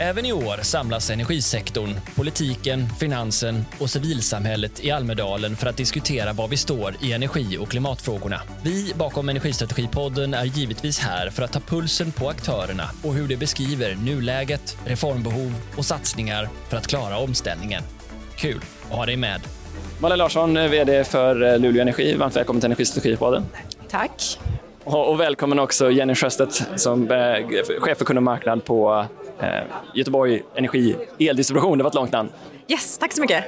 Även i år samlas energisektorn, politiken, finansen och civilsamhället i Almedalen för att diskutera var vi står i energi och klimatfrågorna. Vi bakom Energistrategipodden är givetvis här för att ta pulsen på aktörerna och hur de beskriver nuläget, reformbehov och satsningar för att klara omställningen. Kul att ha dig med. Malin Larsson, VD för Luleå Energi. Varmt välkommen till Energistrategipodden. Tack. Och välkommen också Jenny Sjöstedt som är chef för kund och marknad på eh, Göteborg Energi Eldistribution. Det var ett långt namn. Yes, tack så mycket.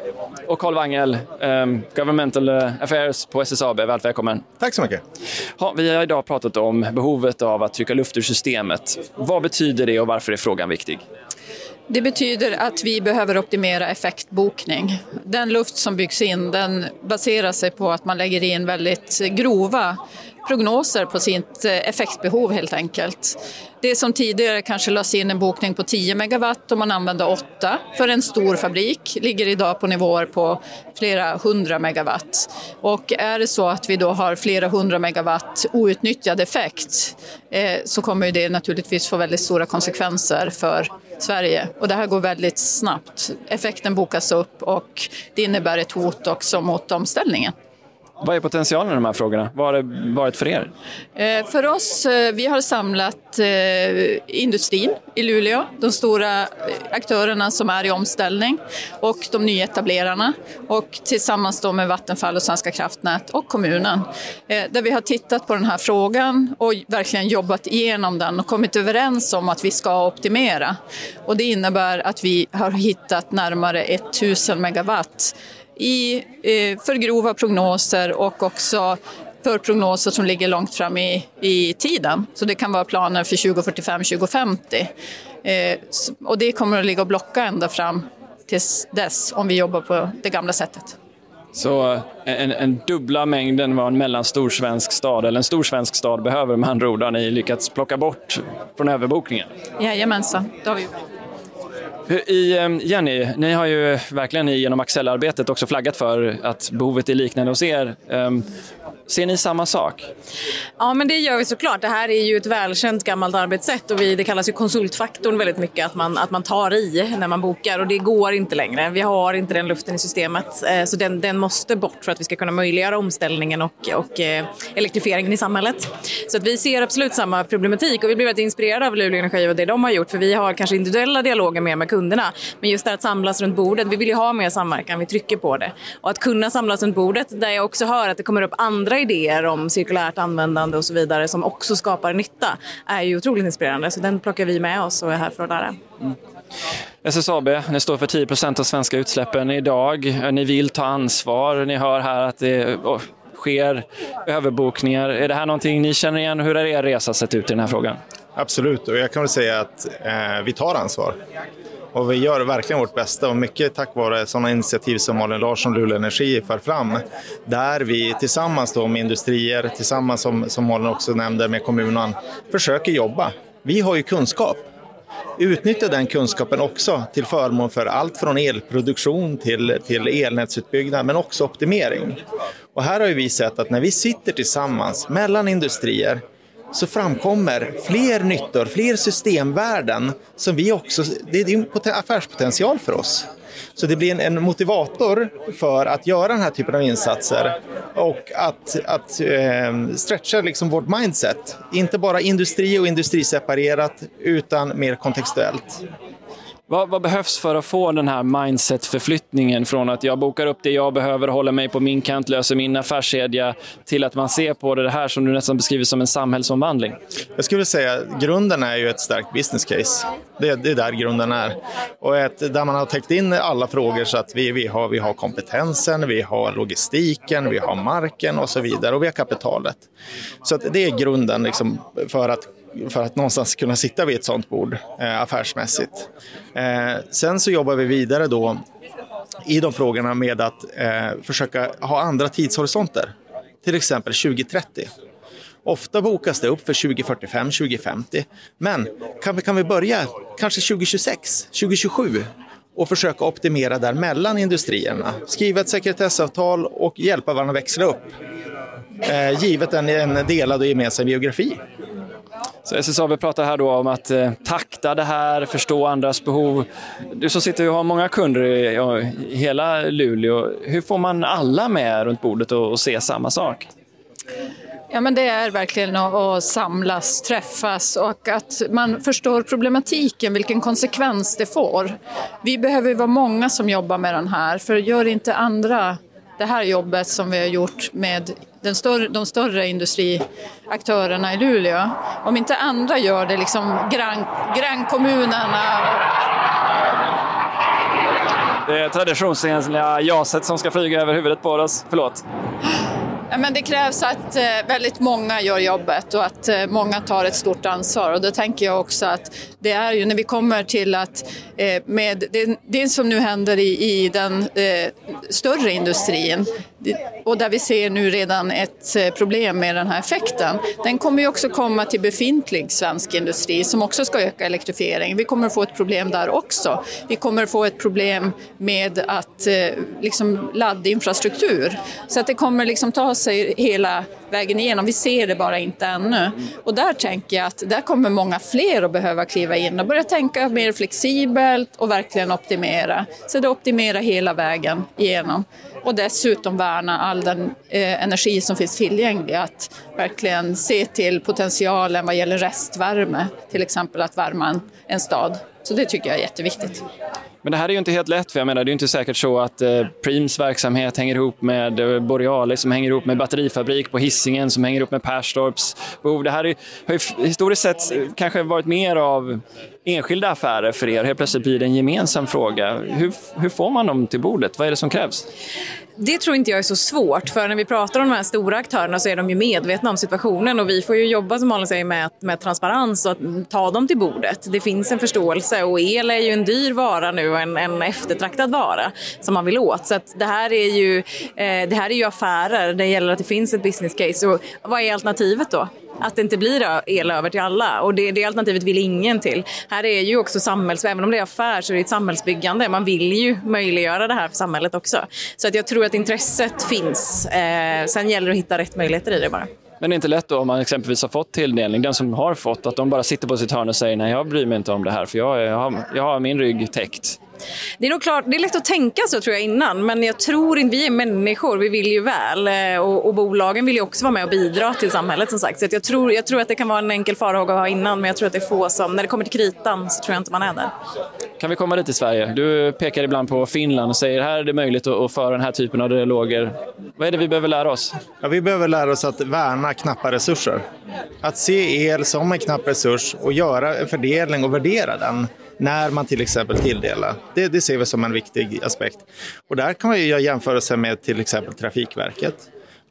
Och Carl Wangel, um, Governmental Affairs på SSAB. Varmt välkommen. Tack så mycket. Ha, vi har idag pratat om behovet av att trycka luft ur systemet. Vad betyder det och varför är frågan viktig? Det betyder att vi behöver optimera effektbokning. Den luft som byggs in den baserar sig på att man lägger in väldigt grova prognoser på sitt eh, effektbehov helt enkelt. Det som tidigare kanske lades in en bokning på 10 megawatt och man använde 8 för en stor fabrik ligger idag på nivåer på flera hundra megawatt. Och är det så att vi då har flera hundra megawatt outnyttjad effekt eh, så kommer det naturligtvis få väldigt stora konsekvenser för Sverige. Och det här går väldigt snabbt. Effekten bokas upp och det innebär ett hot också mot omställningen. Vad är potentialen i de här frågorna? Vad har det varit för er? Eh, för oss, eh, vi har samlat eh, industrin i Luleå, de stora aktörerna som är i omställning och de nyetablerarna och tillsammans då med Vattenfall och Svenska kraftnät och kommunen. Där vi har tittat på den här frågan och verkligen jobbat igenom den och kommit överens om att vi ska optimera. Och det innebär att vi har hittat närmare 1000 megawatt i eh, för grova prognoser och också för prognoser som ligger långt fram i, i tiden. Så det kan vara planer för 2045, 2050. Eh, och det kommer att ligga och blocka ända fram tills dess om vi jobbar på det gamla sättet. Så eh, en, en dubbla mängden vad en mellanstor svensk stad eller en stor svensk stad behöver med andra ord har ni lyckats plocka bort från överbokningen? Jajamensan, det har vi gjort. I, ehm, Jenny, ni har ju verkligen genom Axel-arbetet också flaggat för att behovet är liknande hos er. Ehm, Ser ni samma sak? Ja, men det gör vi såklart. Det här är ju ett välkänt gammalt arbetssätt och vi, det kallas ju konsultfaktorn väldigt mycket, att man, att man tar i när man bokar och det går inte längre. Vi har inte den luften i systemet eh, så den, den måste bort för att vi ska kunna möjliggöra omställningen och, och eh, elektrifieringen i samhället. Så att vi ser absolut samma problematik och vi blir väldigt inspirerade av Luleå Energi och det de har gjort för vi har kanske individuella dialoger mer med kunderna men just det att samlas runt bordet, vi vill ju ha mer samverkan, vi trycker på det. Och att kunna samlas runt bordet där jag också hör att det kommer upp andra idéer om cirkulärt användande och så vidare som också skapar nytta är ju otroligt inspirerande. Så den plockar vi med oss och är här för att lära. Mm. SSAB, ni står för 10 procent av svenska utsläppen idag. Ni vill ta ansvar. Ni hör här att det sker överbokningar. Är det här någonting ni känner igen? Hur har er resa sett ut i den här frågan? Absolut, och jag kan väl säga att eh, vi tar ansvar. Och vi gör verkligen vårt bästa och mycket tack vare sådana initiativ som Malin Larsson Luleå Energi för fram. Där vi tillsammans då med industrier, tillsammans som, som Malin också nämnde med kommunen, försöker jobba. Vi har ju kunskap. Utnyttja den kunskapen också till förmån för allt från elproduktion till, till elnätsutbyggnad men också optimering. Och här har vi sett att när vi sitter tillsammans mellan industrier så framkommer fler nyttor, fler systemvärden som vi också, det är en affärspotential för oss. Så det blir en, motivator för att göra den här typen av insatser och att, att eh, stretcha liksom vårt mindset. Inte bara industri och industriseparerat utan mer kontextuellt. Vad, vad, behövs för att få den här mindset-förflyttningen från att jag bokar upp det jag behöver, håller mig på min kant, löser min affärskedja, till att man ser på det här som du nästan beskriver som en samhällsomvandling? Jag skulle säga att grunden är ju ett starkt business case. Det, det är där grunden är. Och ett, där man har täckt in alla frågor så att vi, vi, har, vi har kompetensen, vi har logistiken, vi har marken och så vidare och vi har kapitalet. Så att det är grunden liksom för att för att någonstans kunna sitta vid ett sånt bord eh, affärsmässigt. Eh, sen så jobbar vi vidare då i de frågorna med att eh, försöka ha andra tidshorisonter. Till exempel 2030. Ofta bokas det upp för 2045, 2050. Men kan vi, kan vi börja kanske 2026, 2027 och försöka optimera där mellan industrierna. Skriva ett sekretessavtal och hjälpa varandra att växla upp. Eh, givet en, en delad och gemensam geografi. Så SSAB pratar här då om att eh, takta det här, förstå andras behov. Du som sitter och har många kunder i, i hela Luleå, hur får man alla med runt bordet och, och se samma sak? Ja, men det är verkligen att samlas, träffas och att man förstår problematiken, vilken konsekvens det får. Vi behöver vara många som jobbar med den här, för gör inte andra det här jobbet som vi har gjort med den större, de större industriaktörerna i Luleå. Om inte andra gör det, liksom grann, grannkommunerna. Det är traditionsenliga jaset som ska flyga över huvudet på oss. Förlåt. Ja, men det krävs att eh, väldigt många gör jobbet och att eh, många tar ett stort ansvar. Och då tänker jag också att det är ju när vi kommer till att eh, med det, det som nu händer i, i den eh, större industrin och där vi ser nu redan ett eh, problem med den här effekten. Den kommer ju också komma till befintlig svensk industri som också ska öka elektrifiering. Vi kommer att få ett problem där också. Vi kommer att få ett problem med att eh, liksom laddinfrastruktur. Så att det kommer liksom ta sig hela vägen igenom. Vi ser det bara inte ännu. Och där tänker jag att där kommer många fler att behöva kliva in och börja tänka mer flexibelt och verkligen optimera. Så det optimerar hela vägen igenom och dessutom värna all den eh, energi som finns tillgänglig. Att verkligen se till potentialen vad gäller restvärme, till exempel att värma en, en stad. Så det tycker jag är jätteviktigt. Men det här är ju inte helt lätt, för jag menar, det är inte säkert så att eh, Preems verksamhet hänger ihop med eh, Borealis som hänger ihop med batterifabrik på Hisingen som hänger ihop med Perstorps behov. Det här är, har ju historiskt sett eh, kanske varit mer av enskilda affärer för er. Helt plötsligt blir det en gemensam fråga. Hur, hur får man dem till bordet? Vad är det som krävs? Det tror inte jag är så svårt, för när vi pratar om de här stora aktörerna så är de ju medvetna om situationen och vi får ju jobba som Malin säger med, med transparens och att ta dem till bordet. Det finns en förståelse och el är ju en dyr vara nu och en, en eftertraktad vara som man vill åt. Så det, här är ju, eh, det här är ju affärer, det gäller att det finns ett business case. Och vad är alternativet då? att det inte blir el över till alla. Och det, det alternativet vill ingen till. Här är ju också samhälls... Även om det är affär så är det ett samhällsbyggande. Man vill ju möjliggöra det här för samhället också. Så att jag tror att intresset finns. Eh, sen gäller det att hitta rätt möjligheter i det bara. Men det är inte lätt då om man exempelvis har fått tilldelning, den som har fått, att de bara sitter på sitt hörn och säger nej, jag bryr mig inte om det här för jag, jag, har, jag har min rygg täckt. Det är nog klart, det är lätt att tänka så tror jag innan, men jag tror inte, vi är människor, vi vill ju väl eh, och, och bolagen vill ju också vara med och bidra till samhället som sagt. Så jag, tror, jag tror att det kan vara en enkel farhåga att ha innan, men jag tror att det är få som, när det kommer till kritan så tror jag inte man är där. Kan vi komma dit i Sverige? Du pekar ibland på Finland och säger här är det möjligt att föra den här typen av dialoger. Vad är det vi behöver lära oss? Ja, vi behöver lära oss att värna knappa resurser. Att se el som en knapp resurs och göra en fördelning och värdera den när man till exempel tilldelar. Det, det ser vi som en viktig aspekt. Och där kan man ju göra jämförelser med till exempel Trafikverket.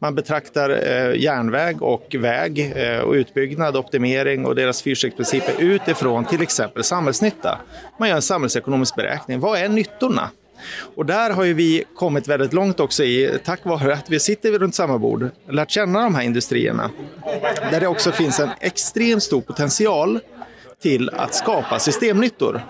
Man betraktar eh, järnväg och väg eh, och utbyggnad, optimering och deras fyrstegsprinciper utifrån till exempel samhällsnytta. Man gör en samhällsekonomisk beräkning. Vad är nyttorna? Och där har ju vi kommit väldigt långt också i, tack vare att vi sitter runt samma bord, lärt känna de här industrierna. Där det också finns en extremt stor potential till att skapa systemnyttor.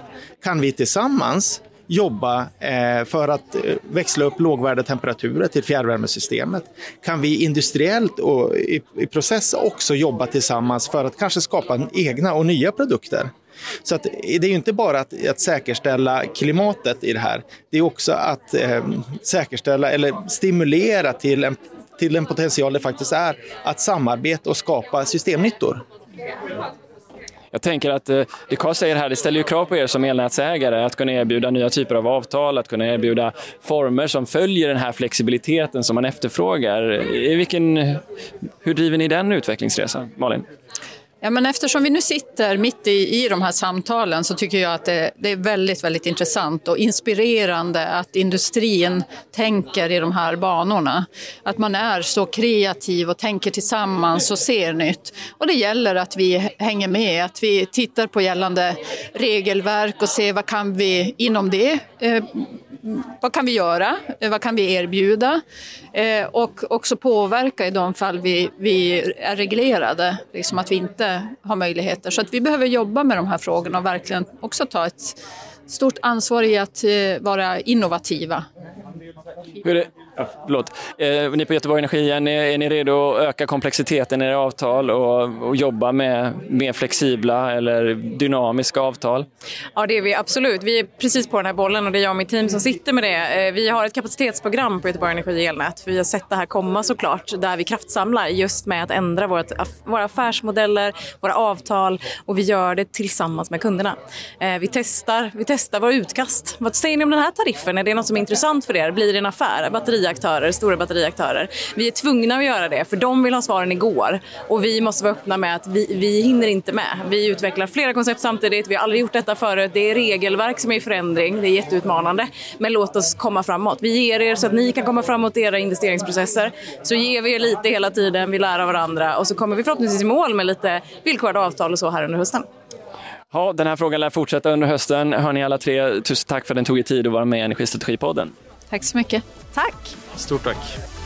Kan vi tillsammans jobba eh, för att eh, växla upp lågvärdetemperaturer till fjärrvärmesystemet? Kan vi industriellt och i, process också jobba tillsammans för att kanske skapa egna och nya produkter? Så att, det är ju inte bara att, att säkerställa klimatet i det här. Det är också att eh, säkerställa eller stimulera till en, till en potential det faktiskt är att samarbeta och skapa systemnyttor. Jag tänker att eh, det Carl säger här, det ställer ju krav på er som elnätsägare att kunna erbjuda nya typer av avtal, att kunna erbjuda former som följer den här flexibiliteten som man efterfrågar. I vilken, hur driver ni den utvecklingsresan, Malin? Ja, men eftersom vi nu sitter mitt i, i de här samtalen så tycker jag att det, det, är väldigt, väldigt intressant och inspirerande att industrin tänker i de här banorna. Att man är så kreativ och tänker tillsammans och ser nytt. Och det gäller att vi hänger med, att vi tittar på gällande regelverk och ser vad kan vi inom det eh, vad kan vi göra? Eh, vad kan vi erbjuda? Eh, och också påverka i de fall vi, vi är reglerade, liksom att vi inte har möjligheter. Så att vi behöver jobba med de här frågorna och verkligen också ta ett stort ansvar i att eh, vara innovativa. Hur är, förlåt. Eh, ni på Göteborg Energi, är ni, är ni redo att öka komplexiteten i era avtal och, och jobba med mer flexibla eller dynamiska avtal? Ja, det är vi absolut. Vi är precis på den här bollen och det är jag och mitt team som sitter med det. Eh, vi har ett kapacitetsprogram på Göteborg Energi elnät. För vi har sett det här komma såklart, där vi kraftsamlar just med att ändra vårt, våra affärsmodeller, våra avtal och vi gör det tillsammans med kunderna. Eh, vi testar, vi testar våra utkast. Vad säger ni om den här tariffen? Är det något som är intressant för er? Blir det en affär? Batteriaktörer, stora batteriaktörer. Vi är tvungna att göra det, för de vill ha svaren igår. Och vi måste vara öppna med att vi, vi hinner inte med. Vi utvecklar flera koncept samtidigt. Vi har aldrig gjort detta förut. Det är regelverk som är i förändring. Det är jätteutmanande. Men låt oss komma framåt. Vi ger er så att ni kan komma framåt i era investeringsprocesser. Så ger vi er lite hela tiden. Vi lär av varandra och så kommer vi förhoppningsvis i mål med lite villkorade avtal och så här under hösten. Ja, den här frågan lär fortsätta under hösten. Hör ni alla tre, tusen tack för att den tog er tid att vara med i Energistrategipodden. Tack så mycket. Tack! Stort tack.